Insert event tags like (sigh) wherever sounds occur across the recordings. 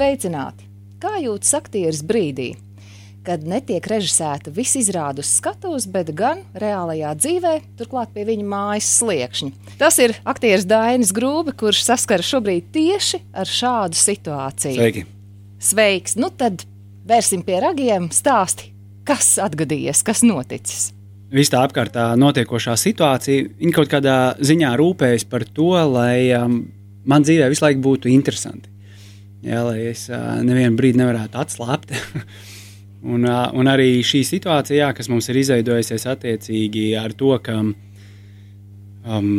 Sveicināti! Kā jūtas aktieris brīdī, kad netiek režisēta visa izrāde uz skatuves, bet gan reālajā dzīvē, turklāt pie viņa mājas sliekšņa? Tas ir aktieris Dainis Grūbi, kurš saskara šobrīd tieši ar šādu situāciju. Sveiki! Sveiks! Nu tad vērsim pie ragiem, stāsti, kas atgadījies, kas noticis. Visa tā apkārtā notiekošā situācija, viņa kaut kādā ziņā rūpējas par to, lai um, man dzīvē visu laiku būtu interesanti. Jā, lai es uh, nevienu brīdi nevarētu atslābt. (laughs) un, uh, un arī šī situācija, jā, kas mums ir izveidojusies attiecīgi ar to, ka um,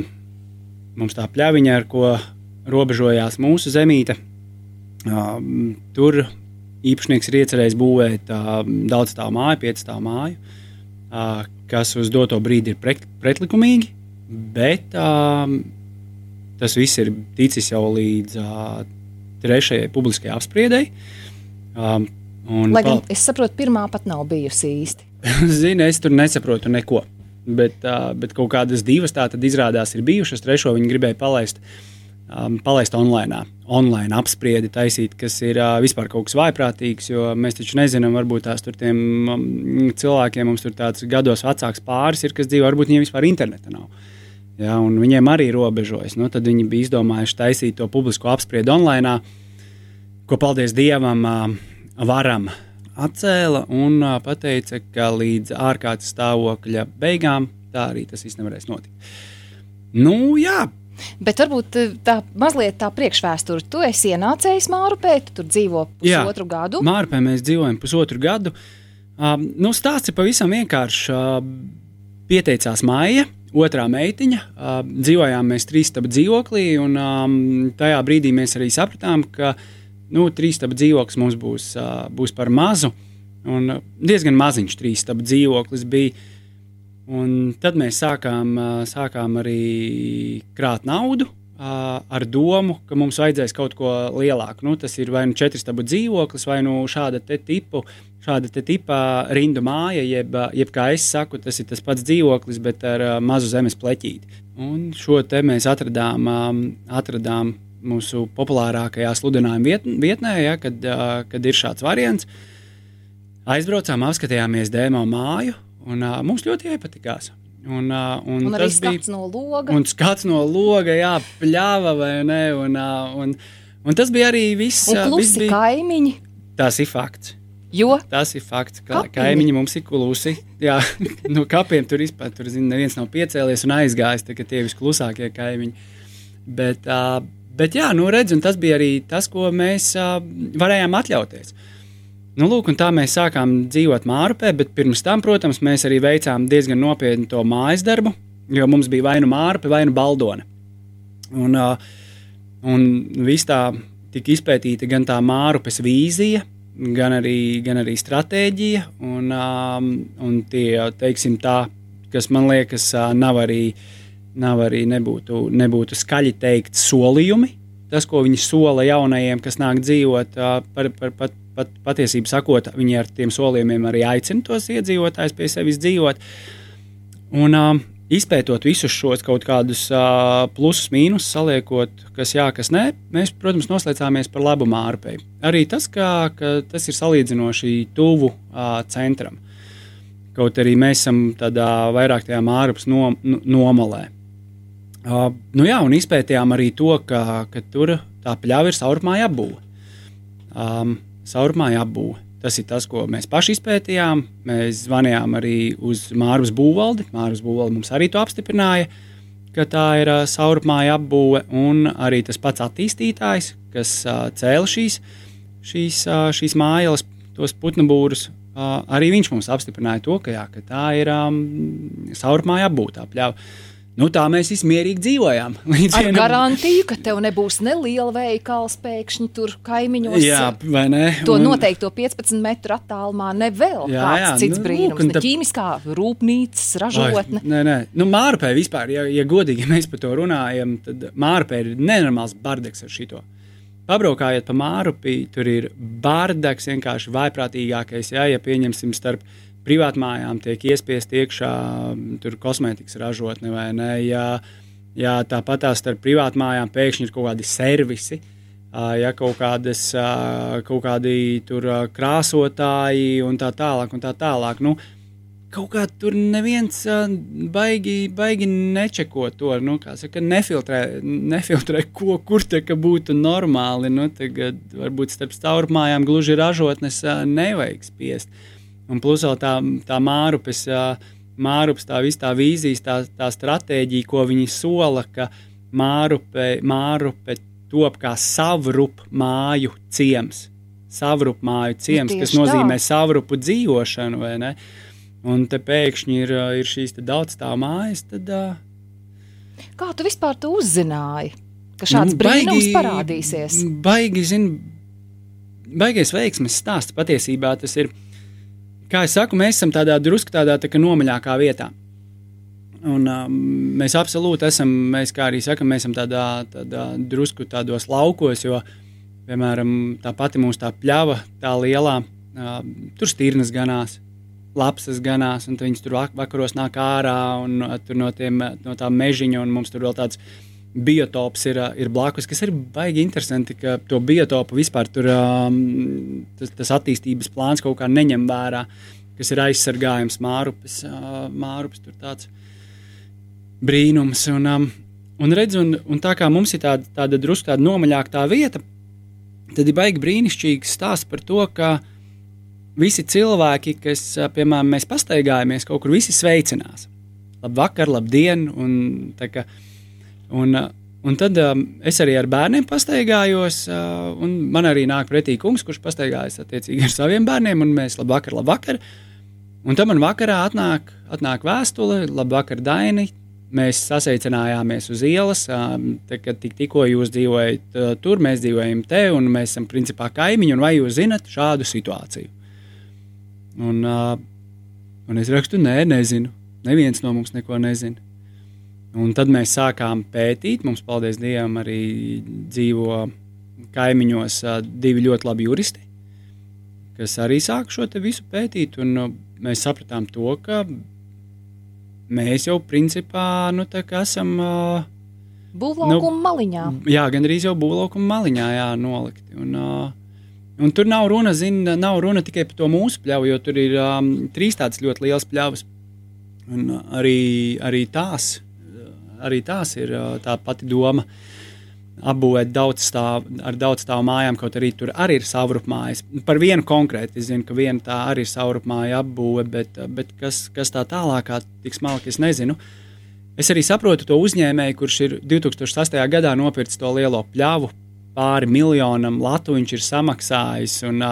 mums tā pļaviņa, ar ko robežojās mūsu zemīte, um, tur īpašnieks ir iecerējis būvēt uh, daudz stāvu māju, piecu stāvu māju. Uh, kas uz doto brīdi ir pret, pretlikumīgi, bet um, tas viss ir ticis jau līdz uh, trešajai publiskajai apspriedēji. Um, Lai gan es saprotu, pirmā pat nav bijusi īsti. (laughs) Zini, es tur nesaprotu neko. Bet, uh, bet kaut kādas divas tādas izrādās ir bijušas. Trešo viņi gribēja palaist uh, um, palaist online, online apspriedi, taisīt, kas ir uh, vispār kaut kas vaiprātīgs. Jo mēs taču nezinām, varbūt tās tur tiem um, cilvēkiem, mums tur tāds gados vecāks pāris ir, kas dzīvo, varbūt viņiem vispār interneta nav. Ja, viņiem arī robežojas. Nu, tad viņi bija izdomājuši taisīt to publisko apspriedi online, ko, paldies Dievam, varam atcēla un teica, ka līdz ārkārtas stāvokļa beigām tā arī tas viss nevarēs notikt. Nu, jā, Bet varbūt tā mazliet tā priekšvēsture. Tu esi ienācējis Mārupē, tu tur dzīvo pusotru Jā, gadu. Mārupē mēs dzīvojam pusotru gadu. Um, nu, stāsts ir pavisam vienkāršs. Uh, pieteicās Maija, otrā meitiņa. Uh, dzīvojām mēs trīs stabu dzīvoklī, un um, tajā brīdī mēs arī sapratām, ka nu, trīs stabu dzīvoklis mums būs, uh, būs par mazu. Un diezgan maziņš trīs stabu dzīvoklis bija. Un tad mēs sākām, sākām arī krāt naudu ar domu, ka mums vajadzēs kaut ko lielāku. Nu, tas ir vai nu četru stabu dzīvoklis, vai nu šāda te tipu, šāda te tipa rindu māja, jeb, jeb kā es saku, tas ir tas pats dzīvoklis, bet ar mazu zemes pleķīti. Un šo te mēs atradām, atradām mūsu populārākajā sludinājuma viet, vietnē, ja, kad, kad ir šāds variants. Aizbraucām, apskatījāmies dēmo māju, Un, mums ļoti iepatikās. Un, uh, un, un bija skats no loga. Un skats no loga, jā, pļāva vai ne. Un, uh, un, un tas bija arī viss. Un klusi viss bija... kaimiņi. Tas ir fakts. Jo? Tas ir fakts, ka Kapiņi. kaimiņi mums ir klusi. Jā, (laughs) no kapiem tur vispār tur, zin, neviens nav piecēlies un aizgājis, tā, tie visklusākie kaimiņi. Bet, uh, bet jā, nu redz, tas bija arī tas, ko mēs uh, varējām atļauties. Nu, lūk, tā mēs sākām dzīvot Mārupē, bet pirms tam, protams, mēs arī veicām diezgan nopietnu to mājas darbu, jo mums bija vai nu Mārupē, vai nu Baldone. Un, un viss tā tika izpētīta gan tā Mārupes vīzija, gan arī, gan arī stratēģija, un, un tie, teiksim tā, kas man liekas, nav arī, nav arī nebūtu, nebūtu skaļi teikt solījumi, tas, ko viņi sola jaunajiem, kas nāk dzīvot, par, par, par, pat, patiesību sakot, viņi ar tiem solījumiem arī aicina tos iedzīvotājus pie sevis dzīvot. Un, izpētot visus šos kaut kādus uh, plusus, mīnus, saliekot, kas jā, kas nē, mēs, protams, noslēdzāmies par labu mārpei. Arī tas, ka, ka tas ir salīdzinoši tuvu uh, centram. Kaut arī mēs esam tādā vairāk tajā mārpas no, no, nomalē. Uh, nu jā, un izpētījām arī to, ka, ka tur tā pļāva ir saurmāja apbūve. Um, caurmāja apbūve. Tas ir tas, ko mēs paši izpētījām. Mēs zvanījām arī uz Mārus Būvaldi. Mārus Būvaldi mums arī to apstiprināja, ka tā ir uh, caurmāja apbūve. Un arī tas pats attīstītājs, kas uh, cēla šīs, šīs, uh, šīs mājas, tos putnu būrus, uh, arī viņš mums apstiprināja to, ka, jā, ka tā ir um, caurmāja apbūve. Nu, tā mēs mierīgi dzīvojām. (laughs) Ar vienam... garantiju, ka tev nebūs ne liela veikals pēkšņi tur kaimiņos. Jā, vai ne? To un... noteikto 15 metru attālumā, ne vēl jā, kāds jā, cits nu, brīnums. Ne tā... ķīmiskā rūpnīcas ražotne. Vai, nē, nē. Nu, Mārpē vispār, ja, ja godīgi ja mēs par to runājam, tad Mārpē ir nenormāls bardeks ar šito. Pabraukājiet pa Mārupi, tur ir bardeks vienkārši vaiprātīgākais, jā, ja pieņemsim starp privātmājām tiek iespiest iekšā kosmētikas ražotne vai ne. Ja, ja tāpat tās starp privātmājām pēkšņi ir kaut kādi servisi, ja kaut, kādas, kaut kādi tur krāsotāji un tā tālāk. Un tā tālāk. Nu, kaut kā tur neviens baigi, baigi nečeko to, nu, saka, nefiltrē, nefiltrē ko, kur te būtu normāli. Nu, tagad varbūt starp caurmājām gluži ražotnes nevajag spiest. Un plus vēl tā, tā mārupes, mārupes tā tā vīzijas, tā, tā stratēģija, ko viņi sola, ka mārupe, mārupe top kā savrup māju ciems. Savrup māju ciems, nu, kas nozīmē tā. savrupu dzīvošanu, vai ne? Un te pēkšņi ir, ir šīs daudzstāvu mājas. Tad, uh... Kā tu vispār to uzzināji? Ka šāds nu, brīnums baigi, parādīsies. Baigi, zin, baigais veiksmes stāsts patiesībā tas ir. Kā jau saku, mēs esam tādā drusku tādā tā nomaļākā vietā. Un, um, mēs absolūti esam, mēs, kā arī sakām, mēs esam tādā, tādā drusku tādos laukos, jo, piemēram, tā pati mūsu tā pļava, tā lielā, uh, tur stīrnas ganās, lapsas ganās, un viņas tur vakaros nāk ārā un uh, no, tiem, no tā mežiņa, un mums tur vēl tāds biotops ir, ir blakus, kas ir baigi interesanti, ka to biotopu vispār tur um, tas, tas attīstības plāns kaut kā neņem vērā, kas ir aizsargājums mārupes, uh, mārupes tur tāds brīnums. Un, um, un, redz, un, un tā kā mums ir tāda, tāda drusku tāda nomaļāka vieta, tad ir baigi brīnišķīgs stāsts par to, ka visi cilvēki, kas, uh, piemēram, mēs pastaigājamies kaut kur, visi sveicinās. Labvakar, labdien! Un, kā, un, uh, un tad um, es arī ar bērniem pastaigājos, uh, un man arī nāk pretī kungs, kurš pastaigājas attiecīgi ar saviem bērniem, un mēs labvakar, labvakar! Un tad man vakarā atnāk, atnāk vēstule, labvakar, Daini, mēs sasveicinājāmies uz ielas. Te, kad tik, tikko jūs dzīvojat tur, mēs dzīvojam te, un mēs esam principā kaimiņi. Vai jūs zinat šādu situāciju? Un, un es rakstu, nē, nezinu. Neviens no mums neko nezina. Un tad mēs sākām pētīt. Mums, paldies Dievam, arī dzīvo kaimiņos divi ļoti labi juristi, kas arī sāk šo visu pētīt. Un mēs sapratām to, ka mēs jau principā nu, esam. Būvlaukuma nu, maliņā. Jā, gandrīz jau būvlaukuma maliņā jā, nolikti. Un, un tur nav runa, zin, nav runa tikai par to mūsu pļauju, jo tur ir um, trīs tādas ļoti lielas pļavas. Un arī, arī, tās, arī tās ir uh, tā pati doma. Uh, apbūvēt daudz stāv, ar daudz stāvu mājām, kaut arī tur arī ir savrupmājas. Par vienu konkrēti es zinu, ka viena tā arī ir savrupmāja apbūve, bet, bet kas, kas tā tālākā, tik smalki, es nezinu. Es arī saprotu to uzņēmēju, kurš ir 2008. gadā nopircis to lielo pļavu, pāri miljonam latu viņš ir samaksājis. Un,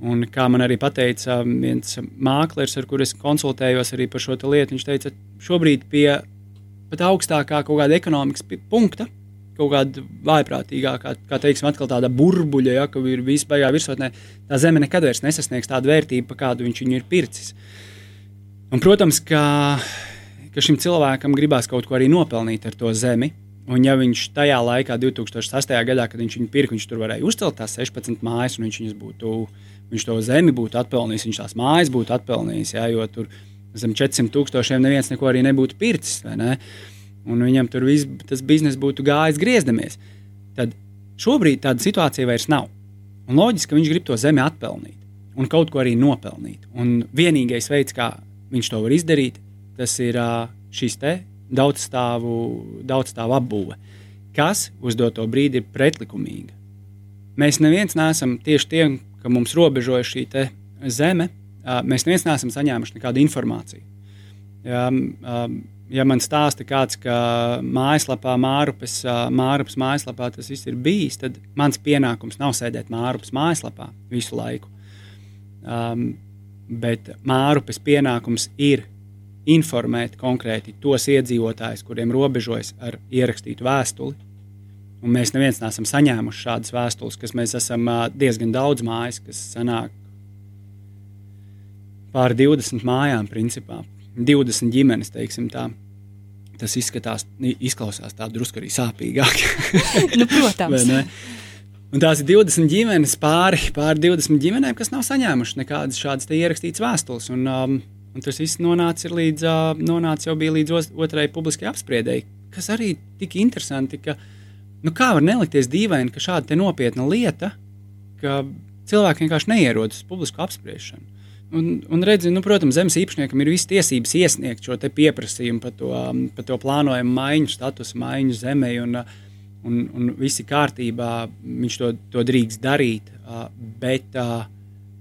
un kā man arī teica viens mākslinieks, ar kuriem es konsultējos par šo lietu, viņš teica, šobrīd pie pat augstākā kaut kāda ekonomikas punkta kaut kāda vājprātīgākā, kā teiksim, atkal tāda burbuļa, ja, ka ir baigā virsotnē, tā zeme nekad vairs nesasniegs tādu vērtību, kādu viņš viņu ir pircis. Un, protams, ka, ka šim cilvēkam gribās kaut ko arī nopelnīt ar to zemi. Un, ja viņš tajā laikā, 2008. gadā, kad viņš viņu pirka, viņš tur varēja uzcelt tās 16 mājas, un viņš, būtu, viņš to zemi būtu atpelnījis, viņš tās mājas būtu atpelnījis, jā, jo tur zem 400 tūkstošiem neviens neko arī nebūtu pircis. Ne? un viņam tur viss tas bizness būtu gājis griezdamies. Tad šobrīd tāda situācija vairs nav. Un loģiski, ka viņš grib to zemi atpelnīt un kaut ko arī nopelnīt. Un vienīgais veids, kā viņš to var izdarīt, tas ir šis te daudzstāvu, daudzstāvu apbūve, kas uz doto brīdi ir pretlikumīga. Mēs neviens neesam tieši tie, ka mums robežoja šī zeme, mēs neviens neesam saņēmuši nekādu informāciju. Ja, um, ja man stāsta kāds, ka mājaslapā, Mārupes, Mārupes mājaslapā tas viss ir bijis, tad mans pienākums nav sēdēt Mārupes mājaslapā visu laiku. Um, bet Mārupes pienākums ir informēt konkrēti tos iedzīvotājus, kuriem robežojas ar ierakstītu vēstuli. Un mēs neviens neesam saņēmuši šādas vēstules, kas mēs esam diezgan daudz mājas, kas sanāk pār 20 mājām principā 20 ģimenes, teiksim tā. Tas izskatās, izklausās tā drusku arī sāpīgāk. (laughs) nu, protams. Un tās ir 20 ģimenes, pāri, pāri 20 ģimenēm, kas nav saņēmušas nekādas šādas ierakstītas vēstules. Un, um, un tas viss nonāca, līdz, uh, nonāca jau līdz otrai publiskajai apspriedēji, kas arī tik interesanti, ka nu, kā var nelikties dīvaini, ka šāda nopietna lieta, ka cilvēki vienkārši neierodas uz publisku apspriešanu. Un, un redzi, nu, protams, zemes īpašniekam ir visas tiesības iesniegt šo pieprasījumu par to, par to plānojumu maiņu, statusu maiņu zemē, un, un, un viss ir kārtībā. Viņš to, to drīkst darīt. Bet,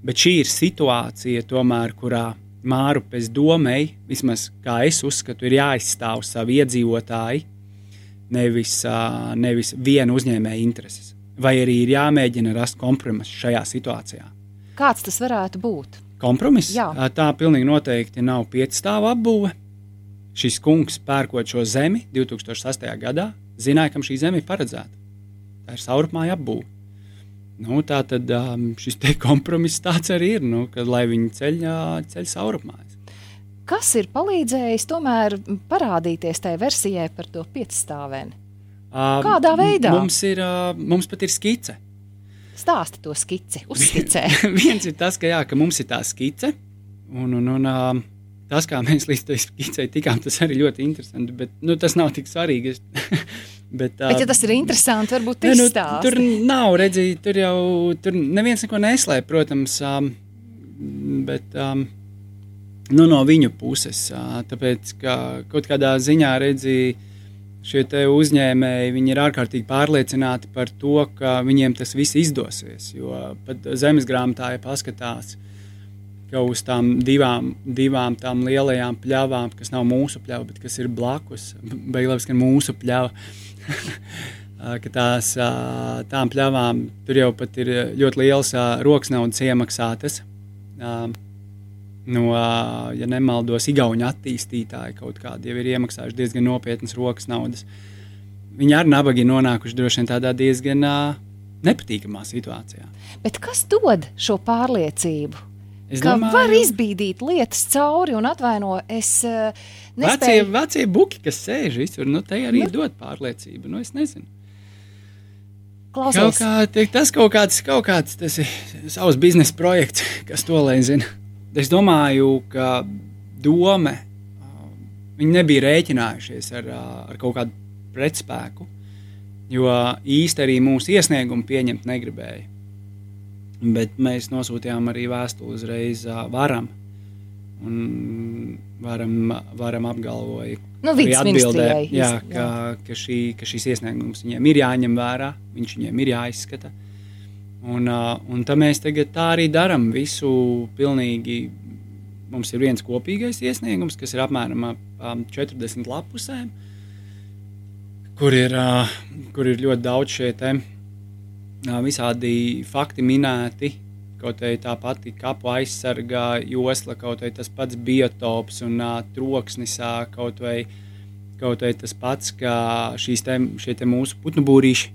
bet šī ir situācija, tomēr, kurā Mārupes domei, vismaz kā es uzskatu, ir jāizstāv savi iedzīvotāji, nevis, nevis viena uzņēmēja intereses. Vai arī ir jāmēģina rast kompromisu šajā situācijā. Kāds tas varētu būt? Kompromiss? Jā. Tā pilnīgi noteikti nav piecstāvu apbūve. Šis kungs, pērkot šo zemi 2008. gadā, zināja, kam šī zeme ir paredzēta. Tā ir saurupmāja apbūve. Nu, tā tad šis kompromiss tāds arī ir, nu, kad, lai viņi ceļ, ceļ saurupmājas. Kas ir palīdzējis tomēr parādīties tajā versijai par to piecstāvēni? Kādā veidā? Mums, ir, mums pat ir skice. Stāsti to skici, uzskicē. (laughs) Viens ir tas, ka, jā, ka mums ir tā skice, un, un, un uh, tas, kā mēs līdz tai skicei tikām, tas arī ļoti interesanti, bet nu, tas nav tik svarīgi. (laughs) Bet, uh, bet, ja tas ir interesanti, varbūt tas nu, ir. Tur nav redzīgi, tur jau tur neviens neko neslēp, protams, um, bet um, nu, no viņu puses. Uh, tāpēc, ka kaut kādā ziņā redzīgi šie uzņēmēji ir ārkārtīgi pārliecināti par to, ka viņiem tas viss izdosies. Jo pat zemes grāmatā ir paskatās, ka uz tām divām, divām tām lielajām pļavām, kas nav mūsu pļava, bet kas ir blakus, beigās, ka mūsu pļava. (laughs) ka tās tām pļavām tur jau pat ir ļoti liels rokas naudas iemaksātas. No, ja nemaldos, Igaunijas attīstītāji kaut kādi jau ir iemaksājuši diezgan nopietnas rokas naudas. Viņi ar nabagi nonākuši droši vien tādā diezgan uh, nepatīkamā situācijā. Bet kas dod šo pārliecību? Es ka domāju, var izbīdīt lietas cauri un atvainot. Es uh, nespēju... vecie, vecie buki, kas sēž visur, nu, te arī nu. dod pārliecību. Nu, es nezinu. Klausos. Kaut kā, tas kaut kāds, kaut kāds tas ir savs biznesa projekts, kas to lai zina. Es domāju, ka doma viņi nebija rēķinājušies ar, ar kaut kādu pretspēku, jo īsti arī mūsu iesniegumu pieņemt negribēja. Bet mēs nosūtījām arī vēstuli uzreiz varam. Un varam, varam apgalvoja, nu, atbildēja, jā, ka, ka, šī, ka šis iesniegums viņiem ir jāņem vērā, viņš viņiem ir jāizskata. Un, un tā mēs tagad tā arī darām. Visu pilnīgi. Mums ir viens kopīgais iesniegums, kas ir apmēram ap 40 lapusēm, kur ir, kur ir ļoti daudz šie tēmi visādi fakti minēti. Kaut arī tā pati kapu aizsargā josla, kaut arī tas pats biotops un uh, troksnis, kaut vai, kaut vai tas pats, kā šīs te, te mūsu putnu būrīši,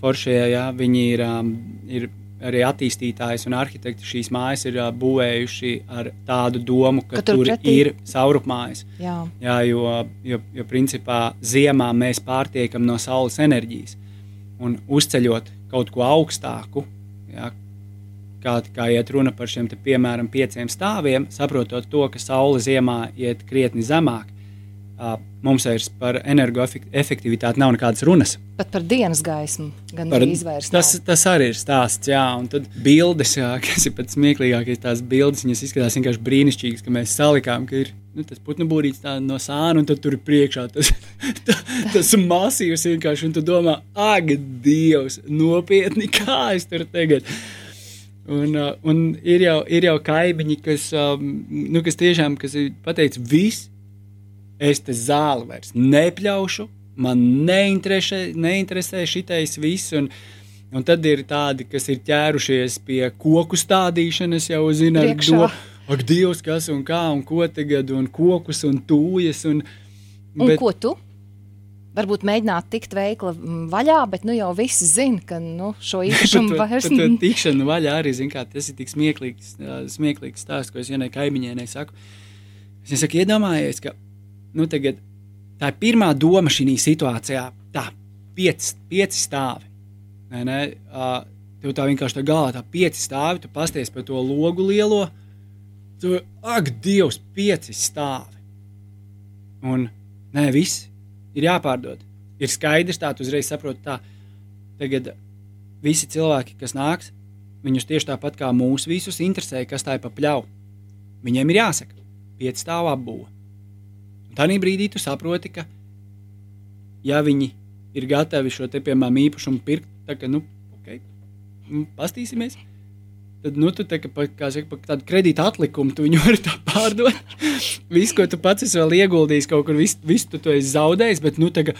foršie, jā, viņi ir, ir arī attīstītājs un arhitekti šīs mājas ir būvējuši ar tādu domu, ka, ka tur, tur pretī... ir saurupmājas. Jā. Jā, jo, jo, jo principā ziemā mēs pārtiekam no saules enerģijas un uzceļot kaut ko augstāku, ja, kā, kā iet runa par šiem, te, piemēram, pieciem stāviem, saprotot to, ka saule ziemā iet krietni zemāk. Mums vairs par energoefektivitāti nav nekādas runas. Pat par dienas gaismu gan izvairs. Tas, tas arī ir stāsts, jā, un tad bildes, jā, (laughs) kas ir pats smieklīgākais, tās bildes, viņas izskatās vienkārši brīnišķīgas, ka mēs salikām, ka ir nu, tas putnu būrīts no sāna, un tur ir priekšā tas, (laughs) tā, tas masīvs vienkārši, un tu domā, ak, Dievs, nopietni, (laughs) kā es tur tagad. Un, un ir, jau, ir jau kaimiņi, kas, nu, kas tiešām kas ir pateicis, viss, es te zāli vairs nepļaušu, man neinteresē, neinteresē šitais viss. Un, un tad ir tādi, kas ir ķērušies pie koku stādīšanas, jau zina, ar to ak, Dievs, kas un kā un ko tagad, un kokus un tūjas. Un, un bet, ko tu? Varbūt mēģināt tikt veikla vaļā, bet nu jau visi zina, ka nu, šo (laughs) īpašumu vairs nav. Tikšana vaļā arī, zin, kā, tas ir tik smieklīgs, smieklīgs stāsts, ko es vienai kaimiņienei saku. Es saku, iedomājies, ka nu, tagad, tā ir pirmā doma šī situācijā, tā pieci, pieci stāvi. Ne, ne, uh, tev tā vienkārši tā galā, tā pieci stāvi, tu pasties par to logu lielo, Tu, ak, Dievs, pieci stāvi. Un nē, viss ir jāpārdod. Ir skaidrs, tā tu uzreiz saproti, tā tagad visi cilvēki, kas nāks, viņus tieši tāpat kā mūsu visus interesē, kas tā ir pa pļauju. Viņiem ir jāsaka, pieci stāvu apbūve. Tā brīdī tu saproti, ka, ja viņi ir gatavi šo te, piemēram, īpašumu pirkt, tad, nu, ok, nu, pastīsimies. Tad, nu, tu tā kā, kā saka, par tādu kredītu atlikumu, tu viņu (laughs) vari pārdot. visu, ko tu pats esi vēl ieguldījis, kaut kur, visu, visu tu, tu esi zaudējis, bet, nu, kā,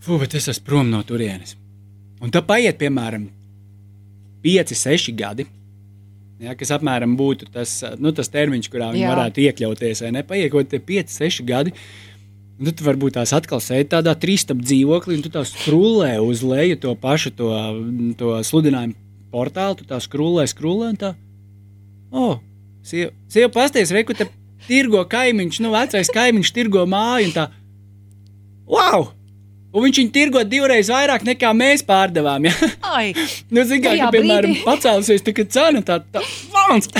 fu, bet es esmu prom no turienes. Un tā paiet, piemēram, 5, 6 gadi. Ja, kas apmēram būtu tas, nu, tas termiņš, kurā viņi Jā. varētu iekļauties. vai ne? Paiet kaut kādi 5, 6 gadi. Tad tu varbūt tās atkal sēdi tādā trīsstūra dzīvoklī, un tu tā skrūlē uz leju to pašu to, to sludinājumu portālu. Tu tā skrūlē, skrūlē, un tā. Oh, sieva, sieva pasties, reku, te tirgo kaimiņš, nu, vecais kaimiņš tirgo māju, un tā. Wow! Un viņš viņu tirgo divreiz vairāk nekā mēs pārdevām. Ja? Ai, (laughs) Nu, zini, kā, ka, piemēram, pacēlusies tā, cena tā, tā, vauns.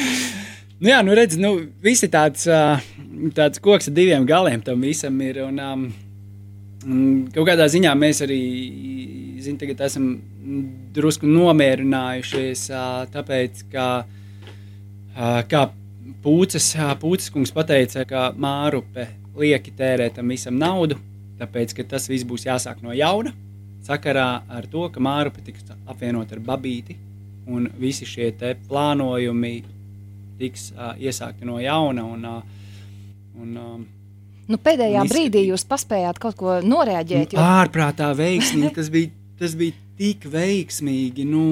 (laughs) nu, jā, nu, redz, nu, visi tāds, tāds koks ar diviem galiem tam visam ir. Un, um, kaut kādā ziņā mēs arī, zini, tagad esam drusku nomierinājušies, tāpēc, ka, kā Pūces, Pūces kungs pateica, ka Mārupe lieki tērē tam visam naudu, tāpēc, tas viss būs jāsāk no jauna sakarā ar to, ka Mārupe tiks apvienota ar Babīti, un visi šie plānojumi tiks uh, iesākti no jauna. Un, uh, un, um, nu pēdējā Un brīdī jūs paspējāt kaut ko noreaģēt. Jo... ārprātā veiksmīgi, tas bija, tas bija tik veiksmīgi. Nu,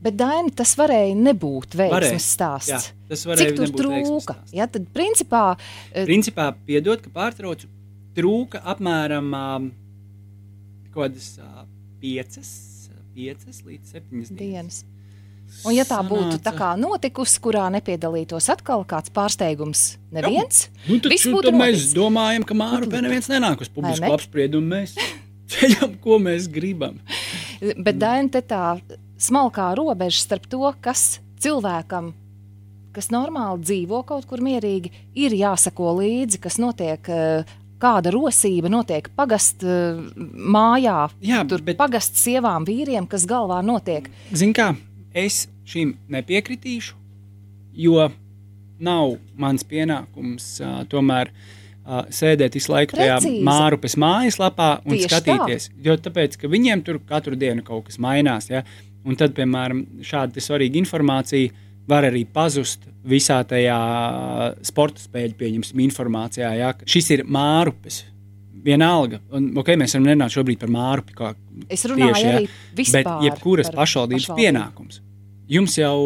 Bet, Daini, tas varēja nebūt veiksmes stāsts. jā, tas varēja veiksmes trūka? Ja, tad, principā, Principā, piedod, ka pārtraucu, trūka apmēram um, kaut kādas uh, piecas, piecas līdz septiņas dienas. dienas. Un, ja tā būtu tā kā notikusi, kurā nepiedalītos atkal kāds pārsteigums, neviens, Nu, tad, tad mēs domājam, ka Māra pie neviens nenāk uz ne? publisku apspriedumu. Mēs (laughs) ceļam, ko mēs gribam. bet Daina, te tā smalkā robeža starp to, kas cilvēkam, kas normāli dzīvo kaut kur mierīgi, ir jāsako līdzi, kas notiek. eh, Kāda rosība notiek pagastu mājā, Jā, tur bet- pagastu sievām, vīriem, kas galvā notiek. Zini, kā es šim nepiekritīšu, jo nav mans pienākums uh, tomēr uh, sēdēt visu laiku tajā Precīzi. Mārupes mājaslapā un Tieši skatīties. Jo tāpēc, ka viņiem tur katru dienu kaut kas mainās. Ja? Un tad, piemēram, šāda svarīga informācija var arī pazust visā tajā sporta spēļu pieņemsim informācijā. Ka Šis ir Mārupes. Vienalga, un okay, mēs varam runāt šobrīd par Mārupi. Kā Es runāju Tieši, arī vispār. Bet jebkuras pašvaldības pašvaldību. pienākums. Jums jau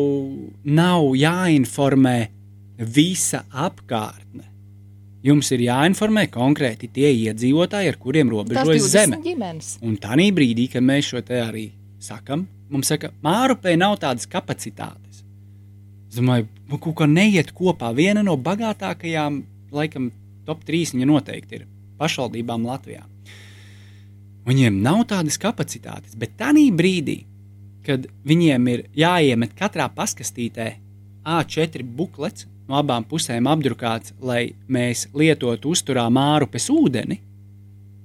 nav jāinformē visa apkārtne. Jums ir jāinformē konkrēti tie iedzīvotāji, ar kuriem robežojas 20 zeme. ģimenes. Un tā brīdī, kad mēs šo te arī sakam, mums saka, Mārupē nav tādas kapacitātes. Es domāju, nu, kaut kā neiet kopā. Viena no bagātākajām, laikam, top 3 viņa noteikti ir pašvaldībām Latvijā. Viņiem nav tādas kapacitātes, bet tajā brīdī, kad viņiem ir jāiemet katrā paskastītē A4 buklets, no abām pusēm apdrukāts, lai mēs lietotu uzturā mārupes ūdeni,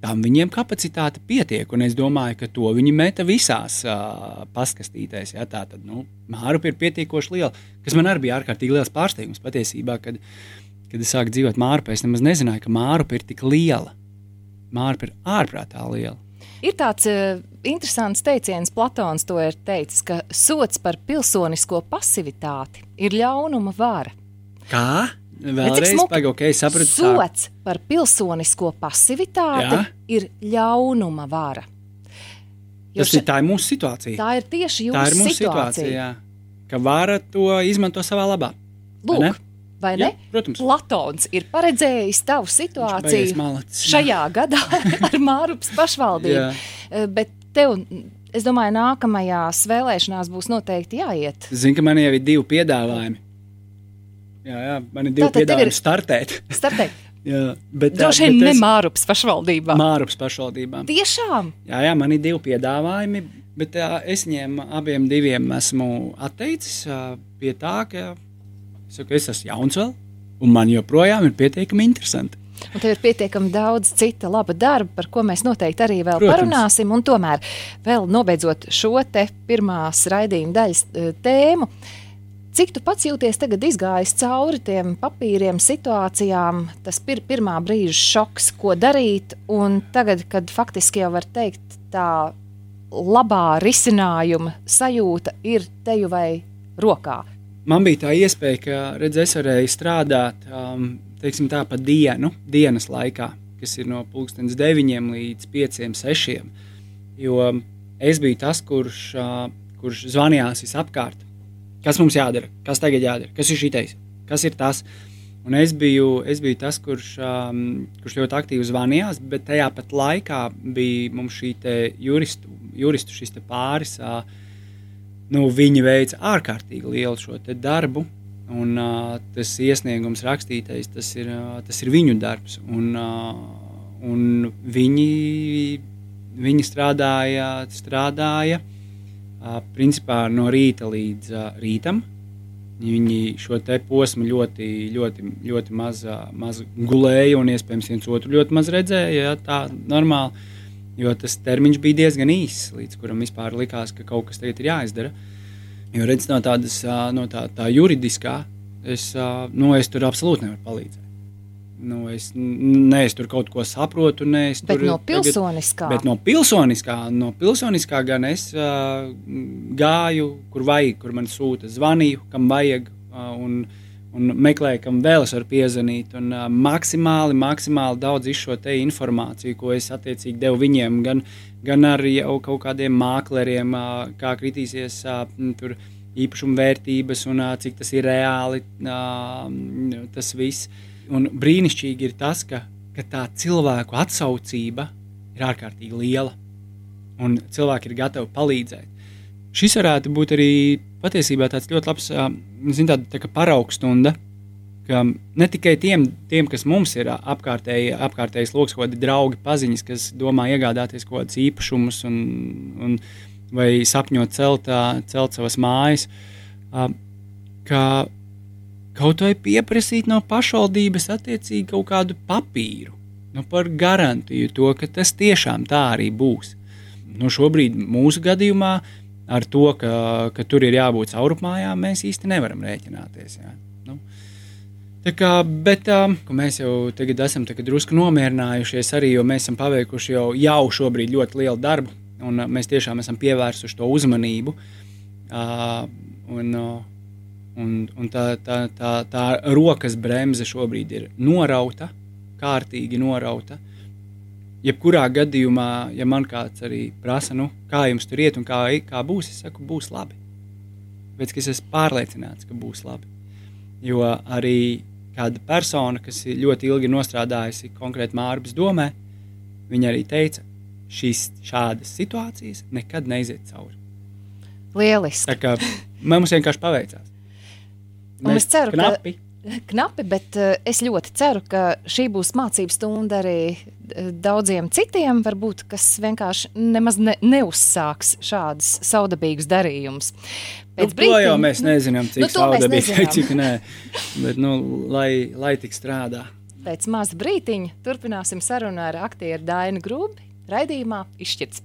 tam viņiem kapacitāte pietiek. Un es domāju, ka to viņi meta visās uh, paskastītēs. Ja, tā tad nu, mārupe ir pietiekoši liela, kas man arī bija ārkārtīgi liels pārsteigums patiesībā, kad, kad es sāku dzīvot mārupē. Es nemaz nezināju, ka mārupe ir tik liela. Mārupe ir ārprātā liela. Ir tāds uh, interesants teiciens, Platons to ir teicis, ka sots par pilsonisko pasivitāti ir ļaunuma vara. Kā? Vēlreiz smuki. pagaidi, ok, sapratu. Sots par pilsonisko pasivitāti Jā. ir ļaunuma vara. Jo Tas ir, tā ir mūsu situācija. tā ir tieši jūsu tā ir mūsu situācija. situācija. jā. Ka vara to izmanto savā labā. Vai ne? Lūk, vai Jā, ne? protams. Platons ir paredzējis tavu situāciju šajā gadā (laughs) ar Mārupas pašvaldību. Jā. Eh, Bet tev, es domāju, nākamajās vēlēšanās būs noteikti jāiet. Zinu, ka man jau ir divi piedāvājumi. Jā, jā man ir divi tev ir- piedāvājumi startēt. Startēt. (laughs) jā, bet, Droši vien ne es- Mārupas pašvaldībā. Mārupas pašvaldībām. Tiešām! Jā, jā, man ir divi piedāvājumi, bet jā, es viņiem abiem diviem esmu atteicis pie tā, ka saku, es esmu jauns vēl, un man joprojām ir pietiekami interesanti. Un tev ir pietiekami daudz cita laba darba, par ko mēs noteikti arī vēl Protams. parunāsim. Un tomēr, vēl nobeidzot šo te pirmās raidījuma daļas tēmu, cik tu pats jūties tagad izgājis cauri tiem papīriem, situācijām, tas ir pir pirmā brīža šoks, ko darīt, un tagad, kad faktiski jau var teikt tā labā risinājuma sajūta ir teju vai rokā. Man bija tā iespēja, ka redz, es varēju strādāt um, teiksim, tā, pa dienu, dienas laikā, kas ir no pulkstenes 9 līdz 5, 6. Jo es biju tas, kurš, uh, kurš zvanījās visapkārt. Kas mums jādara? Kas tagad jādara? Kas ir šitais? Kas ir tas? Un es biju, es biju tas, kurš, um, kurš ļoti aktīvi zvanījās, bet tajā pat laikā bija mums šī juristu, juristu šis pāris. Uh, nu, viņi veica ārkārtīgi lielu šo darbu. Un, uh, tas iesniegums rakstītais, tas ir, uh, tas ir viņu darbs. Un, uh, un viņi, viņi strādāja, strādāja uh, principā no rīta līdz rītam. Viņi šo posmu ļoti, ļoti, ļoti maz, maz gulēja un, iespējams, viens otru ļoti maz redzēja. Ja, tā normāli, jo tas termiņš bija diezgan īss, līdz kuram vispār likās, ka kaut kas tagad ir jāizdara. Jo redz, no tādas no tā, tā juridiskā, es, nu, es tur absolūti nevaru palīdzēt. Nu, es, ne, es tur kaut ko saprotu, ne bet tur no pilsoniskā. Tagad, bet no pilsoniskā, no pilsoniskā gan es uh, gāju, kur vajag, kur man sūta, zvanīju, kam vajag, uh, un, un meklēju, kam vēl es varu piezvanīt. Un, uh, maksimāli, maksimāli daudz šo informāciju, ko es attiecīgi devu viņiem, gan, gan ar jau kaut kādiem mākleriem, uh, kā kritīsies uh, tur īpašuma vērtības un uh, cik tas ir reāli, uh, tas viss. Un brīnišķīgi ir tas, ka, ka tā cilvēku atsaucība ir ārkārtīgi liela, un cilvēki ir gatavi palīdzēt. Šis varētu būt arī patiesībā tāds ļoti labs zin, tāda, tā paraugstunda, ka ne tikai tiem, tiem kas mums ir apkārtēji, apkārtējs lokus, kādi draugi, paziņas, kas domā iegādāties kaut kādus īpašumus un, un, vai sapņot celt, celt savas mājas, ka kaut vai pieprasīt no pašvaldības attiecīgi kaut kādu papīru nu, par garantiju to, ka tas tiešām tā arī būs. Nu, šobrīd mūsu gadījumā ar to, ka, ka tur ir jābūt caurupmājām, mēs īsti nevaram rēķināties. Jā. Nu, tā kā, bet um, mēs jau tagad esam drusku nomierinājušies arī, mēs esam paveikuši jau, jau šobrīd ļoti lielu darbu, un uh, mēs tiešām esam pievērsuši to uzmanību. Uh, un, uh, Un, un tā, tā, tā, tā rokas bremze šobrīd ir norauta, kārtīgi norauta. Jebkurā gadījumā, ja man kāds arī prasa, nu, kā jums tur iet un kā, kā būs, es saku, būs labi. Bet es esmu pārliecināts, ka būs labi. Jo arī kāda persona, kas ir ļoti ilgi nostrādājusi konkrēti Mārcis domē, viņa arī teica, šīs šādas situācijas nekad neiziet cauri. Lieliski. Tā kā mums vienkārši paveicās. Ceru, knapi. ka knapi, bet uh, es ļoti ceru, ka šī būs mācību stunda arī uh, daudziem citiem, varbūt, kas vienkārši nemaz ne, neuzsāks šādus saudabīgus darījumus. Pēc nu, brīdim, to jau mēs nezinām, cik nu, saudabīgi, (laughs) cik nē, bet nu, lai, lai tik strādā. Pēc maza brītiņa turpināsim sarunu ar aktieru Dainu Grūbi raidījumā Izšķirt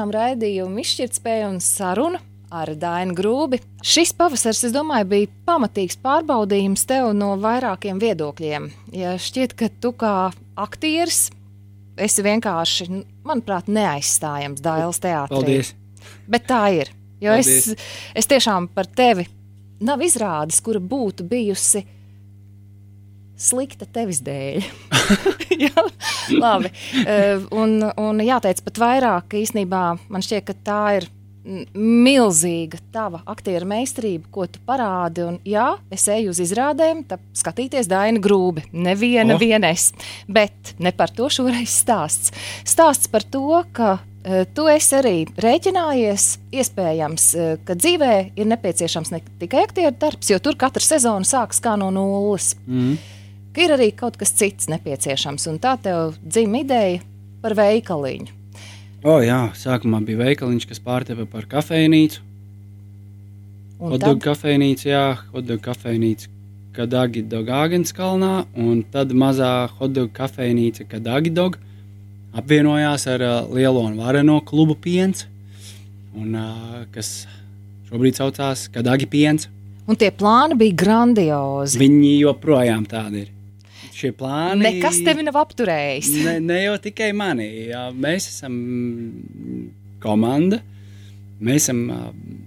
turpinām raidījumu izšķirtspēju un sarunu ar Dainu Grūbi. Šis pavasars, es domāju, bija pamatīgs pārbaudījums tev no vairākiem viedokļiem. Ja šķiet, ka tu kā aktieris esi vienkārši, manuprāt, neaizstājams Dailas teātrī. Paldies! Bet tā ir. Jo Paldies. es, es tiešām par tevi nav izrādes, kura būtu bijusi slikta tevis dēļ. (laughs) Jā, labi. Uh, un, un jāteic pat vairāk, ka īstenībā man šķiet, ka tā ir milzīga tava aktieru meistarība, ko tu parādi. Un, jā, es eju uz izrādēm, tad skatīties Daina grūbi. Neviena oh. vienais. Bet ne par to šoreiz stāsts. Stāsts par to, ka uh, tu esi arī rēķinājies, iespējams, uh, ka dzīvē ir nepieciešams ne tikai aktieru darbs, jo tur katra sezona sākas kā no nulles. Mm. Ka ir arī kaut kas cits nepieciešams, un tā tev dzimta ideja par veikaliņu. O, oh, jā, sākumā bija veikaliņš, kas pārteva par kafejnīcu. Hotdogu kafejnīca, jā, hotdogu kafejnīca Kadagi Dogāgens kalnā, un tad mazā hotdogu kafejnīca Kadagi Dog apvienojās ar uh, lielo un vareno klubu piens, un, uh, kas šobrīd saucās Kadagi piens. Un tie plāni bija grandiozi. Viņi joprojām tādi ir šie plāni. Nekas tevi nav apturējis. (laughs) ne, ne jau tikai mani. Jā, mēs esam komanda. Mēs esam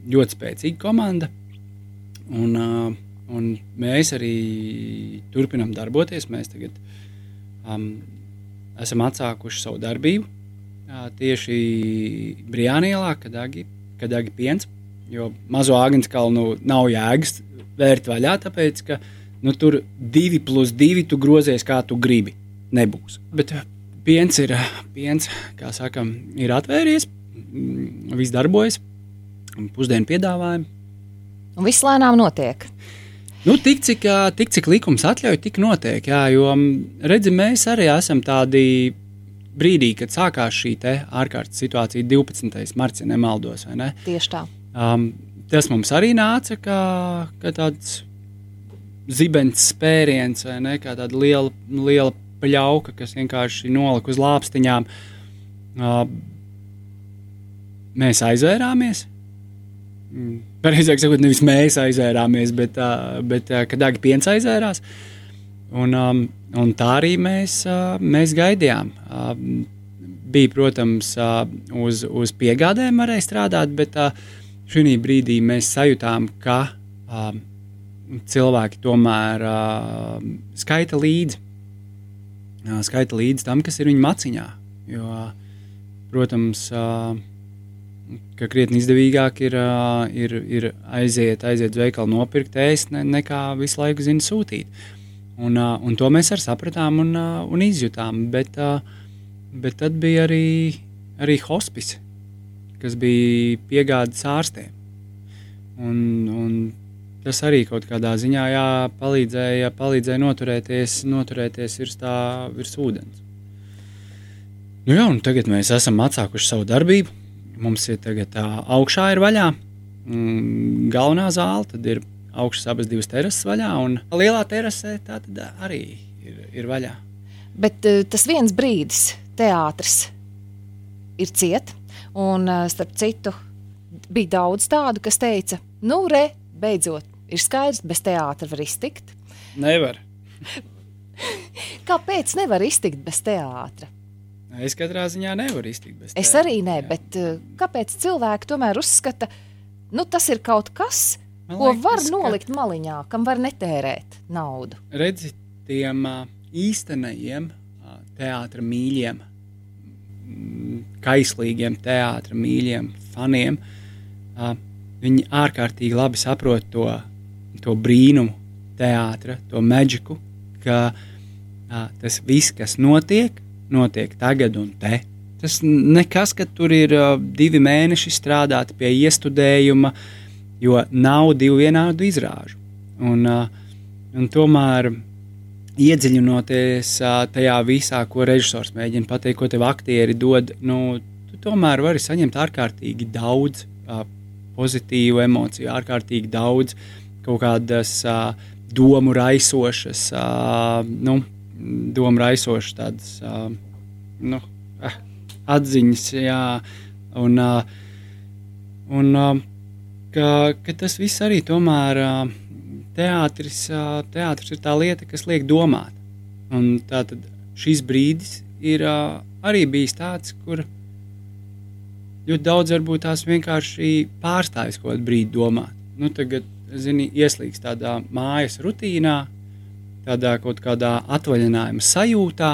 ļoti spēcīga komanda. Un, un mēs arī turpinām darboties. Mēs tagad um, esam atsākuši savu darbību tieši Brīsīsā, kad Agi piens. Jo mazo Agnēs kalnu nav jēgas vērt vaļā, tāpēc ka uh, nu, tur divi plus divi tu grozies kā tu gribi. Nebūs. Bet eh, piens ir, piens, kā sakam, ir atvērties, mm, viss darbojas, pusdienu piedāvājumi. Un viss lēnām notiek. Nu, tik, cik, tik cik likums atļauj, tik notiek. Jā, jo mm, redzi, mēs arī esam tādi brīdī, kad sākās šī ārkārtas situācija, 12. marta, ja nemaldos. Ne? Tieši tā. Um, tas mums arī nāca kā, kā tāds zibens spēriens vai ne, kā tāda liela, liela pļauka, kas vienkārši nolika uz lāpstiņām. Uh, mēs aizvērāmies. Mm. Pareizāk sakot, nevis mēs aizvērāmies, bet, uh, bet uh, kad Dārgi piens aizvērās. Un, um, un tā arī mēs, uh, mēs gaidījām. Uh, bija, protams, uh, uz, uz piegādēm varēja strādāt, bet uh, šī brīdī mēs sajūtām, ka uh, cilvēki tomēr uh, skaita līdzi. Uh, skaita līdzi tam, kas ir viņu maciņā. Jo, protams, uh, ka krietni izdevīgāk ir, uh, ir, ir aiziet, aiziet uz veikalu nopirkt ēst, ne, nekā visu laiku zina sūtīt. Un, uh, un to mēs arī sapratām un, uh, un izjutām. Bet, uh, bet tad bija arī, arī hospice, kas bija piegādes ārstiem. Un, un tas arī kaut kādā ziņā jā, palīdzēja, palīdzēja noturēties, noturēties virs, tā, virs ūdens. Nu jā, tagad mēs esam atsākuši savu darbību. Mums ir tagad tā, augšā ir vaļā, mm, galvenā zāle, tad ir augšas abas divas terases vaļā, un lielā terasē tā arī ir, ir vaļā. Bet tas viens brīdis, teātris, ir ciet, un starp citu, bija daudz tādu, kas teica, nu, re, beidzot, Ir skaidrs, bez teātra var iztikt. Nevar. (laughs) Kāpēc nevar iztikt bez teātra? Es katrā ziņā nevaru iztikt bez teātra. Es arī nē, jā. bet uh, kāpēc cilvēki tomēr uzskata, nu tas ir kaut kas, Man ko liekas, var nolikt ka... maliņā, kam var netērēt naudu? Redzi, tiem īstenajiem teātra mīļiem, mm, kaislīgiem teātra mīļiem faniem, viņi ārkārtīgi labi saprot to to brīnumu, teātra, to maģiku, ka a, tas viss, kas notiek, notiek tagad un te. Tas nekas, ka tur ir a, divi mēneši strādāt pie iestudējuma, jo nav divu vienādu izrāžu. Un, a, un tomēr iedziļinoties a, tajā visā, ko režisors mēģina pateikt, ko tev aktieri dod, nu, tu tomēr vari saņemt ārkārtīgi daudz a, pozitīvu emociju, ārkārtīgi daudz uh, kaut kādas uh, domu raisošas, uh, nu, domu raisošas tādas uh, nu, uh, atziņas, jā, un, uh, un uh, ka, ka tas viss arī tomēr uh, teātris, uh, teātris ir tā lieta, kas liek domāt. Un tātad šis brīdis ir uh, arī bijis tāds, kur ļoti daudz varbūt tās vienkārši pārstāvis kaut kādu brīdi domāt. Nu, tagad zini, ieslīgs tādā mājas rutīnā, tādā kaut kādā atvaļinājuma sajūtā.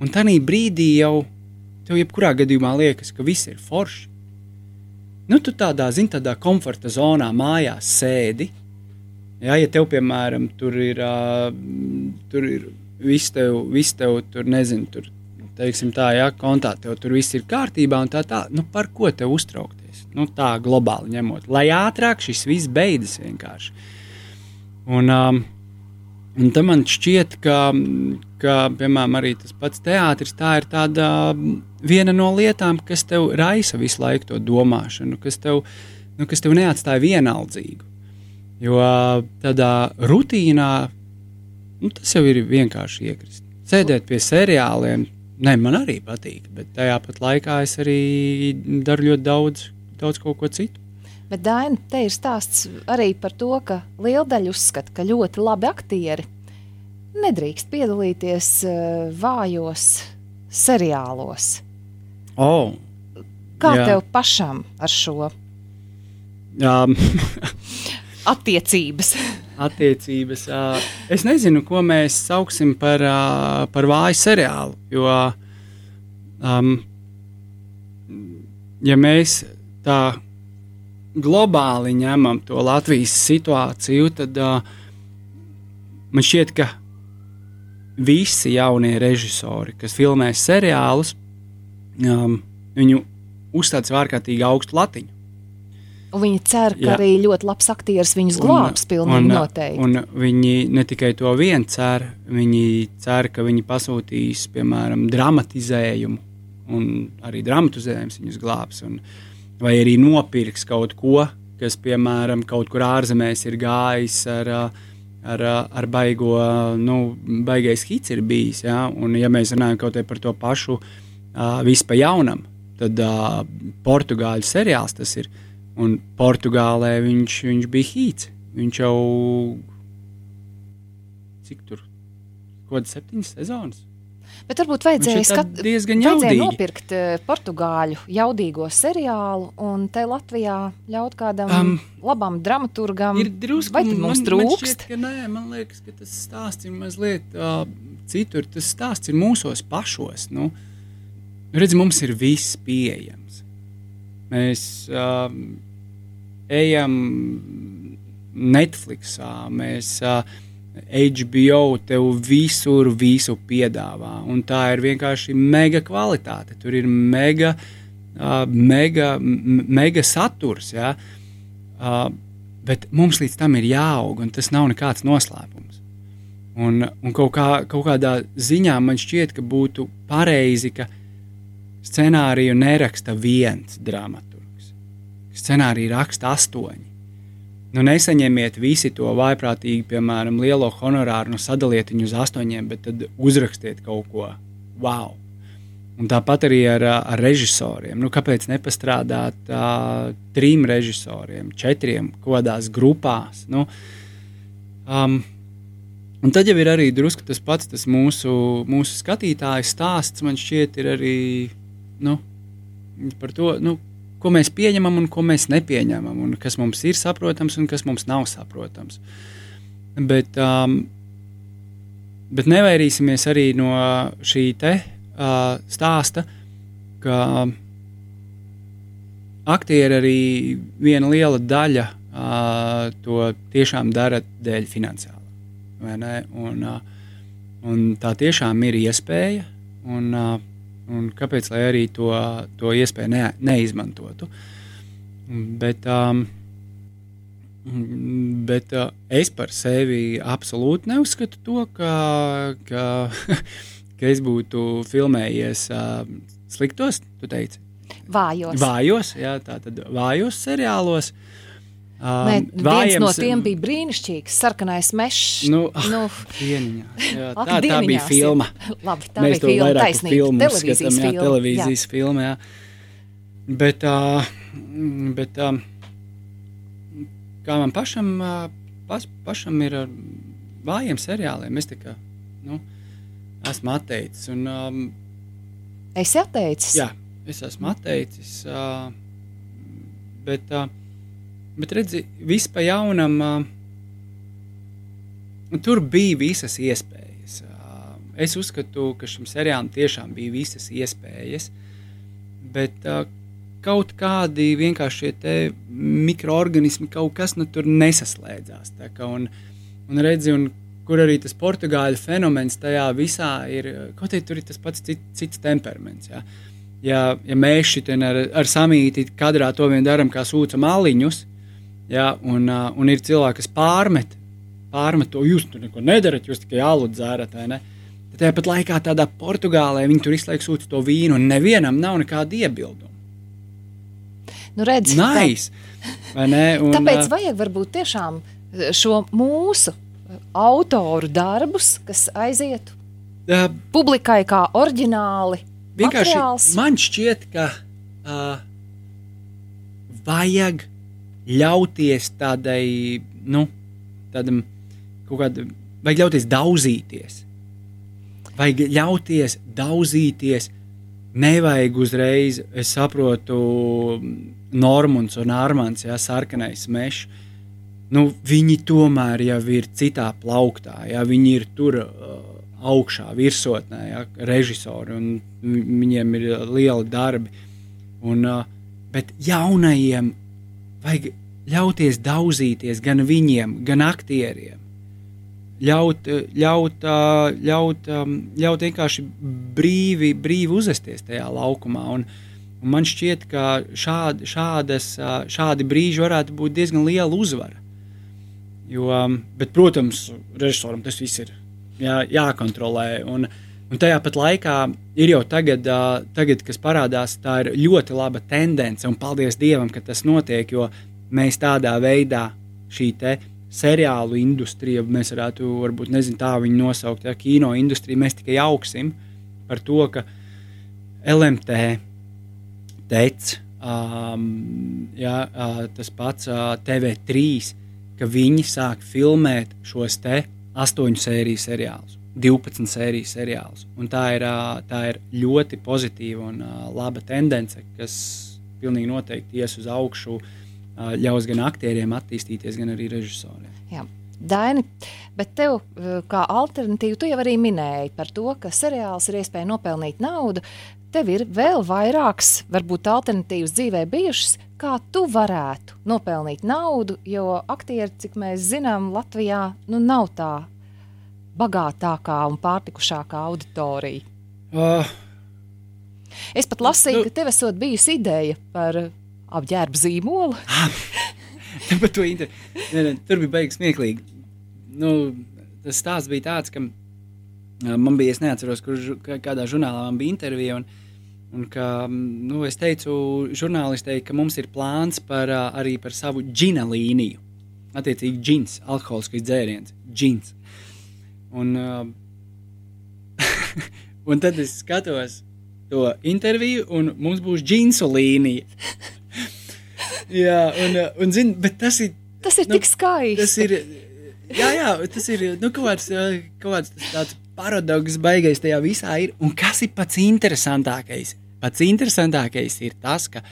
Un tajā brīdī jau tev, jebkurā gadījumā, liekas, ka viss ir forši. nu, tu tādā, zin, tādā komforta zonā mājās sēdi. Jā, ja tev, piemēram, tur ir, uh, tur ir viss tev, viss tev tur, nezinu, tur, teiksim tā, jā, kontā tev tur viss ir kārtībā un tā tā, nu, par ko tev uztraukties? Nu, tā globāli ņemot, lai ātrāk šis viss beidzas vienkārši. Un, um, un tam man šķiet, ka, ka, piemēram, arī tas pats teātris, tā ir tāda viena no lietām, kas tev raisa visu laiku to domāšanu, kas tev, nu, kas tev neatstāja vienaldzīgu. Jo tādā rutīnā nu, tas jau ir vienkārši iekrist. Sēdēt pie seriāliem, ne, man arī patīk, bet tajā pat laikā es arī daru ļoti daudz, daudz ko citu. Bet Daina, te ir stāsts arī par to, ka liela daļa uzskata, ka ļoti labi aktieri nedrīkst piedalīties uh, vājos seriālos. Oh, Kā jā. tev pašam ar šo um. (laughs) attiecības? (laughs) attiecības. Uh, es nezinu, ko mēs sauksim par, uh, par vāju seriālu. Jo, um, ja mēs tā globāli ņemam to Latvijas situāciju, tad uh, man šķiet, ka visi jaunie režisori, kas filmē seriālus, um, viņu uzstāda ārkārtīgi augstu latiņu. Un viņi cer, ka Jā. arī ļoti labs aktieris viņus glābs. Pilnīgi un, noteikti. Un viņi ne tikai to vien cer, viņi cer, ka viņi pasūtīs, piemēram, dramatizējumu, un arī dramatizējums viņus glābs. Un, uh, vai arī nopirks kaut ko, kas, piemēram, kaut kur ārzemēs ir gājis ar, ar, ar baigo, nu, baigais hits ir bijis. Ja? Un, ja mēs runājam kaut par to pašu pa jaunam, tad uh, portugāļu seriāls tas ir. Un Portugālē viņš, viņš bija hīts. Viņš jau cik tur, kaut kāds septiņas sezonas Bet varbūt vajadzēja, skat... vajadzēja nopirkt uh, portugāļu jaudīgo seriālu un te Latvijā ļaut kādam um, labam dramaturgam. Ir drusku, vai mums man, trūkst? Man, šķiet, nē, man liekas, ka tas stāsts ir mazliet uh, citur. Tas stāsts ir mūsos pašos. Nu, redz, mums ir viss pieejams. Mēs uh, ejam Netflixā, mēs uh, HBO tev visur visu piedāvā. Un tā ir vienkārši mega kvalitāte. Tur ir mega, uh, mega, mega saturs. Ja? Uh, bet mums līdz tam ir jāaug, un tas nav nekāds noslēpums. Un, un kaut, kā, kaut kādā ziņā man šķiet, ka būtu pareizi, ka scenāriju neraksta viens dramaturgs. Scenāriju raksta astoņi. Nu, nesaņemiet visi to vaiprātīgi, piemēram, lielo honorāru, nu, sadaliet viņu uz astoņiem, bet tad uzrakstiet kaut ko wow. Un tāpat arī ar, ar režisoriem. Nu, kāpēc nepastrādāt uh, trim režisoriem, četriem, kādās grupās? Nu, um, un tad jau ir arī drusku tas pats tas mūsu, mūsu skatītāju stāsts. Man šķiet, ir arī nu, par to, nu, ko mēs pieņemam un ko mēs nepieņemam, un kas mums ir saprotams un kas mums nav saprotams. Bet, um, bet nevairīsimies arī no šī te, uh, stāsta, ka aktieri arī viena liela daļa uh, to tiešām dara dēļ finansiāla. Un, uh, un tā tiešām ir iespēja. Un, uh, Un kāpēc arī to, to iespēju ne, neizmantotu? Bet, um, bet uh, es par sevi absolūti neuzskatu to, ka, ka, (laughs) ka es būtu filmējies uh, sliktos, tu teici. Vājos. Vājos, jā, tā tad vājos seriālos. Uh, Um, Nē, viens no tiem bija brīnišķīgs, sarkanais mežs. Nu, nu, pieniņā, jā, tā, tā bija filma. Labi, tā Mēs bija filma, taisnība, filmu televīzijas skatām, jā, filma. Televīzijas jā. filma, jā. Bet, uh, bet uh, kā man pašam, uh, pas, pašam ir ar vājiem seriāliem, es tikai, nu, esmu atteicis. Un, um, esi atteicis? Jā, es esmu atteicis, uh, bet... Uh, Bet redzi, viss pa jaunam, uh, tur bija visas iespējas. Uh, es uzskatu, ka šim seriālam tiešām bija visas iespējas. Bet uh, kaut kādi vienkārši šie mikroorganismi, kaut kas nu, tur nesaslēdzās. Kā, un, un redzi, un kur arī tas portugāļu fenomens tajā visā ir, kaut arī tur ir tas pats cits, cits temperaments. Ja, ja, ja mēs šitien ar, ar samīti kadrā to vien darām, kā sūcam aliņus, ja, un, uh, un ir cilvēki, kas pārmet, pārmet to, jūs tur neko nedarat, jūs tikai alu dzērat? Tad tāpat laikā tādā Portugālē viņi tur izlaiž sūta to vīnu, un nevienam nav nekāda iebilduma. Nu, redz, nice. tā, un, tāpēc vajag varbūt tiešām šo mūsu autoru darbus, kas aizietu uh, publikai kā oriģināli. Vienkārši materiāls. man šķiet, ka uh, vajag ļauties tādai, nu, tādam kaut kādam, vajag ļauties daudzīties. Vajag ļauties daudzīties. Nevajag uzreiz, es saprotu, Normons un Armāns, ja sarkanais mežs. Nu, viņi tomēr jau ir citā plauktā, ja viņi ir tur uh, augšā, virsotnē, ja, režisori, un viņiem ir lieli darbi. Un, uh, bet jaunajiem vajag ļauties daudzīties gan viņiem, gan aktieriem. Ļaut, ļaut, ļaut, ļaut vienkārši brīvi, brīvi uzvesties tajā laukumā. Un, un man šķiet, ka šād, šādas, šādi brīži varētu būt diezgan liela uzvara. Jo, bet, protams, režisoram tas viss ir jā, jākontrolē. Un, un tajā pat laikā ir jau tagad, tagad, kas parādās, tā ir ļoti laba tendence. Un paldies Dievam, ka tas notiek. Jo mēs tādā veidā šī seriālu industrija, mēs varētu, varbūt, nezinu, tā viņu nosaukt, ja kino industrija, mēs tikai augsim par to, ka LMT, TEC, um, ja, uh, tas pats uh, TV3, ka viņi sāk filmēt šos te astoņu sēriju seriālus. 12 sēriju seriālus. Un tā ir, tā ir ļoti pozitīva un laba tendence, kas pilnīgi noteikti ies uz augšu ļaus gan aktieriem attīstīties, gan arī režisoriem. Jā. Daini, bet tev kā alternatīva, tu jau arī minēji par to, ka seriāls ir iespēja nopelnīt naudu. Tev ir vēl vairākas, varbūt, alternatīvas dzīvē bijušas, kā tu varētu nopelnīt naudu, jo aktieri, cik mēs zinām, Latvijā nu, nav tā bagātākā un pārtikušākā auditorija. Uh, es pat lasīju, nu, ka tev esot bijusi ideja par apģērba zīmolu. (laughs) Par to inter... ne, ne, tur bija beigas smieklīgi. Nu, tas stāsts bija tāds, ka man bija, es neatceros, kur kādā žurnālā man bija intervija. Un, un ka, nu, es teicu žurnālistei, ka mums ir plāns par, arī par savu džina līniju. Attiecīgi, džins, alkoholiskais dzēriens, džins. Un, (laughs) un tad es skatos to interviju, un mums būs džinsu līnija. (laughs) jā, un, un zin, bet tas ir. Tas ir nu, tik skaisti. Tas ir, jā, jā, tas ir nu, kaut kāds, kaut kāds tāds paradoks, baigais tajā visā ir. Un kas ir pats interesantākais? Pats interesantākais ir tas, ka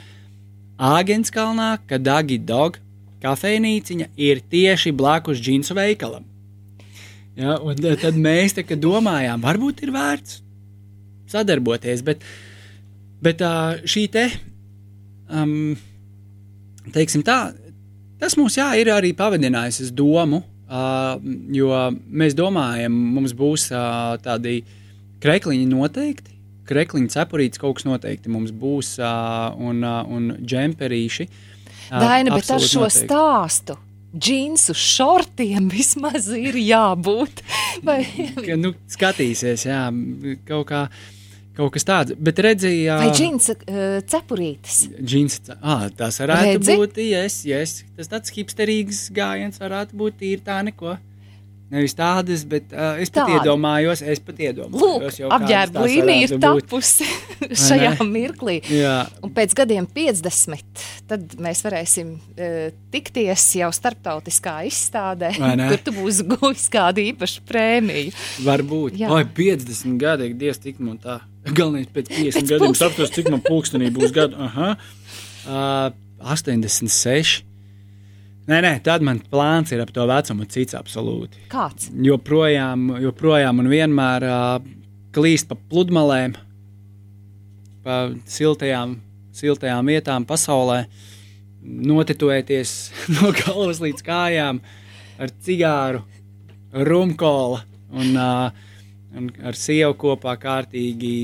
Āgenskalnā, kad Dagi Dog kafejnīciņa ir tieši blakus džinsu veikalam. Ja, tad mēs tā, domājām, varbūt ir vērts sadarboties, bet, bet šī te um, teiksim tā, tas mums jā, ir arī pavadinājis domu, uh, jo mēs domājam, mums būs uh, tādi krekliņi noteikti. Krekliņa cepurītes kaut kas noteikti mums būs, uh, un, uh, un džemperīši. Uh, Daina, bet ar šo noteikti. stāstu džinsu šortiem (laughs) vismaz ir jābūt. Vai... nu, skatīsies, jā, kaut kā. Kaut kas tāds, bet redzēja. Vai džins uh, cepurītes? Džins, ah, tas varētu Redzi? būt, yes, yes. Tas tāds hipsterīgs gājiens varētu būt tīri tā neko. Nevis tādas, bet uh, es pat Tāda. iedomājos, es pat iedomājos, Lūk, apģērba līnija ir tapusi šajā mirklī. Jā. Un pēc gadiem 50, tad mēs varēsim uh, tikties jau starptautiskā izstādē, kur tu būsi guvis kādu īpašu prēmiju. Varbūt. Jā. Vai 50 gadi, Dievs, tik man tā. Galvenais pēc 50 pēc gadiem saprast, cik man pulkstenī būs gadu. Aha. Uh, 86. Nē, nē, tad man plāns ir ap to vecumu cits absolūti. Kāds? Joprojām, joprojām un vienmēr uh, klīst pa pludmalēm, pa siltajām, siltajām vietām pasaulē, notitoēties (laughs) no galvas līdz kājām ar cigāru, rumkola un, uh, un ar sievu kopā kārtīgi,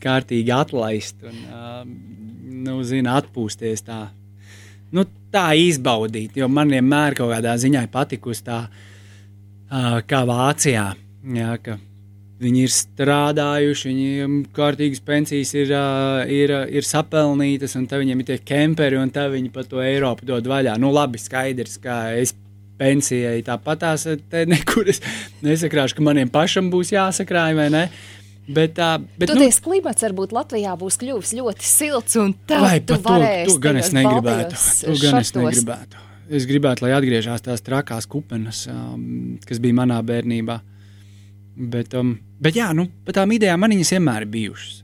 kārtīgi atlaist un, uh, nu, zina, atpūsties tā. Nu, tā izbaudīt, jo man vienmēr kaut kādā ziņā ir patikusi tā, uh, kā Vācijā. Jā, ka Viņi ir strādājuši, viņiem kārtīgas pensijas ir, ir, ir sapelnītas, un viņiem ir tie kemperi, un tā viņi pa to Eiropu dod vaļā. Nu, labi, skaidrs, ka es pensijai tāpat tās nekur es nesakrāšu, ka maniem pašam būs jāsakrāj vai ne. Bet, tā, bet, Toties nu, klimats varbūt Latvijā būs kļuvis ļoti silts, un tā vai, tu varēsi. To, to gan es negribētu. To gan es negribētu. Es gribētu, lai atgriežas tās trakās kupenes, um, kas bija manā bērnībā. Bet, um, bet jā, nu, par tām idejām man viņas vienmēr ir bijušas.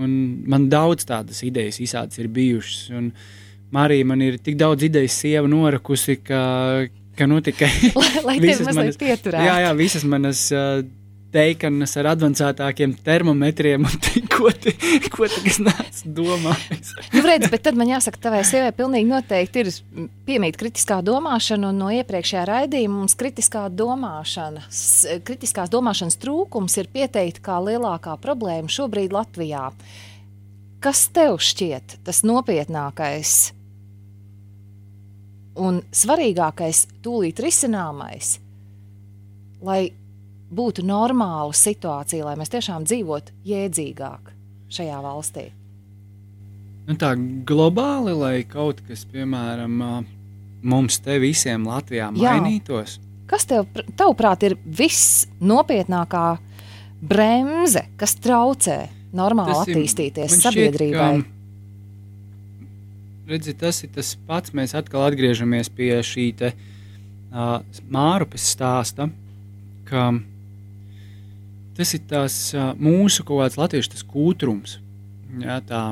Un man daudz tādas idejas visādas ir bijušas. Un Marija man ir tik daudz idejas, sieva norakusi, ka, ka nu tikai. (laughs) lai lai tevi mazliet pieturētu. Jā, jā, visas manas. Uh, teikanas ar avansētākiem termometriem, un (laughs) ko tu, ko tu neesi domājis. nu, redz, bet tad man jāsaka, tavai sievai pilnīgi noteikti ir piemīta kritiskā domāšana, un no iepriekšējā raidījuma mums kritiskā domāšana, kritiskās domāšanas trūkums ir pieteikti kā lielākā problēma šobrīd Latvijā. Kas tev šķiet tas nopietnākais un svarīgākais, tūlīt risināmais, lai būtu normāla situācija, lai mēs tiešām dzīvotu jēdzīgāk šajā valstī? Nu, tā globāli, lai kaut kas, piemēram, mums te visiem Latvijā mainītos. Jā. Kas tev, tavuprāt, ir visnopietnākā bremze, kas traucē normāli tas attīstīties ir, sabiedrībai? Šķiet, redzi, tas ir tas pats. Mēs atkal atgriežamies pie šī te, uh, Mārupes stāsta, ka tas ir tās mūsu kaut kāds latviešu kūtrums. Jā, tā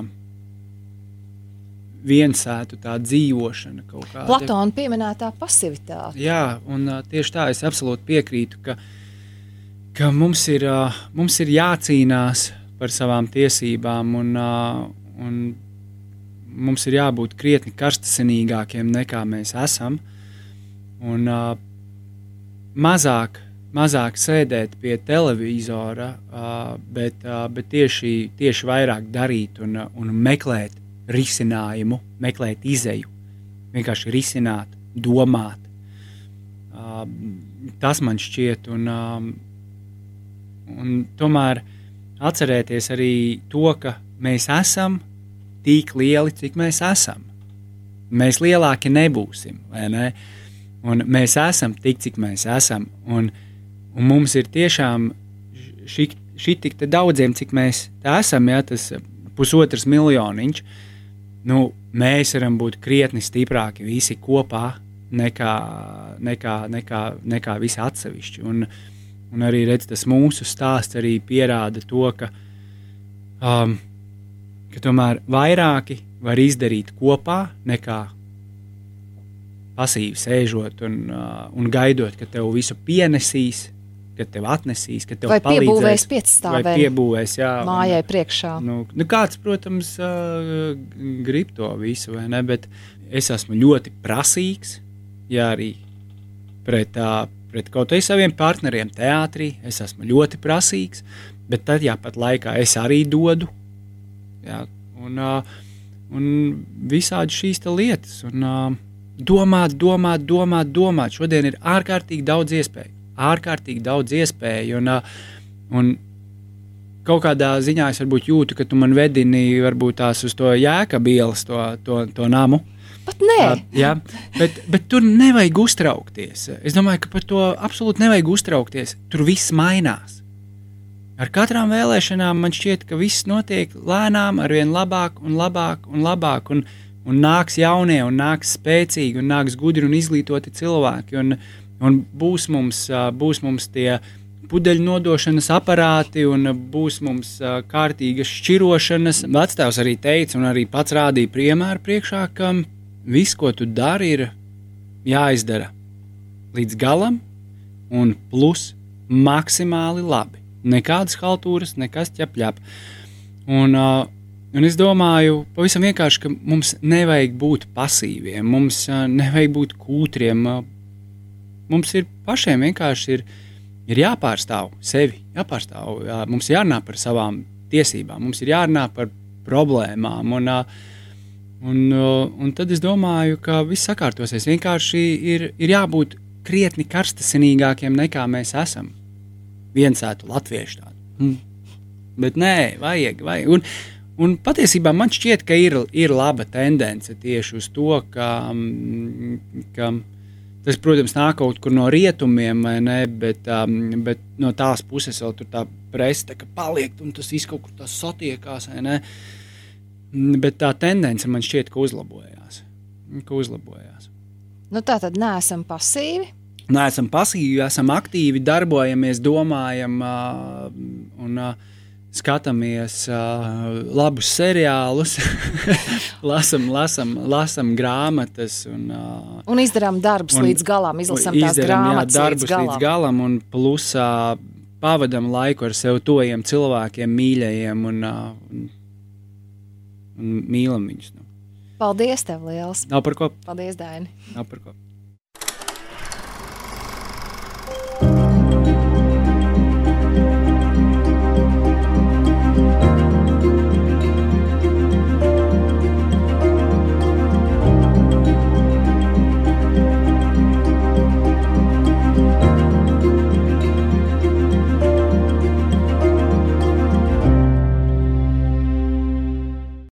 viensētu tā dzīvošana kaut kāda. Platona pieminētā pasivitāte. Jā, un tieši tā es absolūti piekrītu, ka, ka mums, ir, mums ir jācīnās par savām tiesībām un, un mums ir jābūt krietni karstasinīgākiem nekā mēs esam un mazāk mazāk sēdēt pie televizora, bet, bet tieši, tieši vairāk darīt un, un meklēt risinājumu, meklēt izēju, vienkārši risināt, domāt. Tas man šķiet, un, un tomēr atcerēties arī to, ka mēs esam tik lieli, cik mēs esam. Mēs lielāki nebūsim, vai ne? Un mēs esam tik, cik mēs esam. Un, uh, Un mums ir tiešām šī, tik daudziem, cik mēs esam, ja tas pusotrs miljoniņš, nu, mēs varam būt krietni stiprāki visi kopā nekā, nekā, nekā, nekā visi atsevišķi. Un, un arī redz, tas mūsu stāsts arī pierāda to, ka, um, ka tomēr vairāki var izdarīt kopā nekā pasīvi sēžot un, uh, un gaidot, ka tev visu pienesīs kad tev atnesīs, ka tev vai piebūvēs piecstāvēm, vai piebūvēs, jā, mājai un, priekšā. Nu, nu kāds, protams, uh, grib to visu, vai ne, bet es esmu ļoti prasīgs, jā, arī pret, uh, pret kaut kādiem saviem partneriem teātrī, es esmu ļoti prasīgs, bet tad, jā, pat laikā es arī dodu, jā, un, uh, un visādi šīs lietas, un uh, domāt, domāt, domāt, domāt, šodien ir ārkārtīgi daudz iespēju ārkārtīgi daudz iespēju. Un, un kaut kādā ziņā es jūtu, ka tu man vedini varbūt tās uz to jēkabielas, to, to, to namu. Pat nē, jā, bet, bet tur nevajag uztraukties. Es domāju, ka par to absolūti nevajag uztraukties. Tur viss mainās. Ar katrām vēlēšanām man šķiet, ka viss notiek lēnām, ar vien labāk un labāk un labāk. Un, un nāks jaunie, un nāks spēcīgi, un nāks gudri un izglītoti cilvēki. Un, uh, Un būs mums, būs mums tie pudeļu nodošanas aparāti, un būs mums kārtīgas šķirošanas. Vectēvs arī teica, un arī pats rādīja piemēru priekšā, ka viss, ko tu dari, ir jāizdara līdz galam, un plus maksimāli labi. Nekādas haltūras, nekas ķepļap. Un, uh, Un es domāju, pavisam vienkārši, ka mums nevajag būt pasīviem, mums uh, nevajag būt kūtriem. Uh, mums ir pašiem vienkārši ir, ir jāpārstāv sevi, jāpārstāv. Jā, mums jārunā par savām tiesībām, mums ir jārunā par problēmām. Un, un, un tad es domāju, ka viss sakārtosies. Vienkārši ir, ir jābūt krietni karstasinīgākiem nekā mēs esam. Viens ētu latviešu tādu. Hmm. Bet nē, vajag. vajag. Un, Un patiesībā man šķiet, ka ir, ir laba tendence tieši uz to, ka, mm, ka tas, protams, nāk kaut kur no rietumiem, ne, bet, um, bet no tās puses vēl tur tā presa tā, paliek, un tas viss kaut kur tā satiekās. Mm, bet tā tendence man šķiet, ka uzlabojās. Ka uzlabojās. Nu, tā tad neesam pasīvi. Neesam pasīvi, esam aktīvi, darbojamies, domājam. Uh, un, uh, skatāmies uh, labus seriālus, (laughs) lasām, lasām, lasām grāmatas. Un, uh, un izdarām darbus un, līdz galam, izlasām tās grāmatas. Jā, darbus līdz galam, līdz galam un plusā pavadām laiku ar sev tojiem cilvēkiem, mīļajiem un, uh, un, un mīlam viņus. Nu. Paldies, tev liels! Nav par ko. Paldies, Daini! Nav par ko.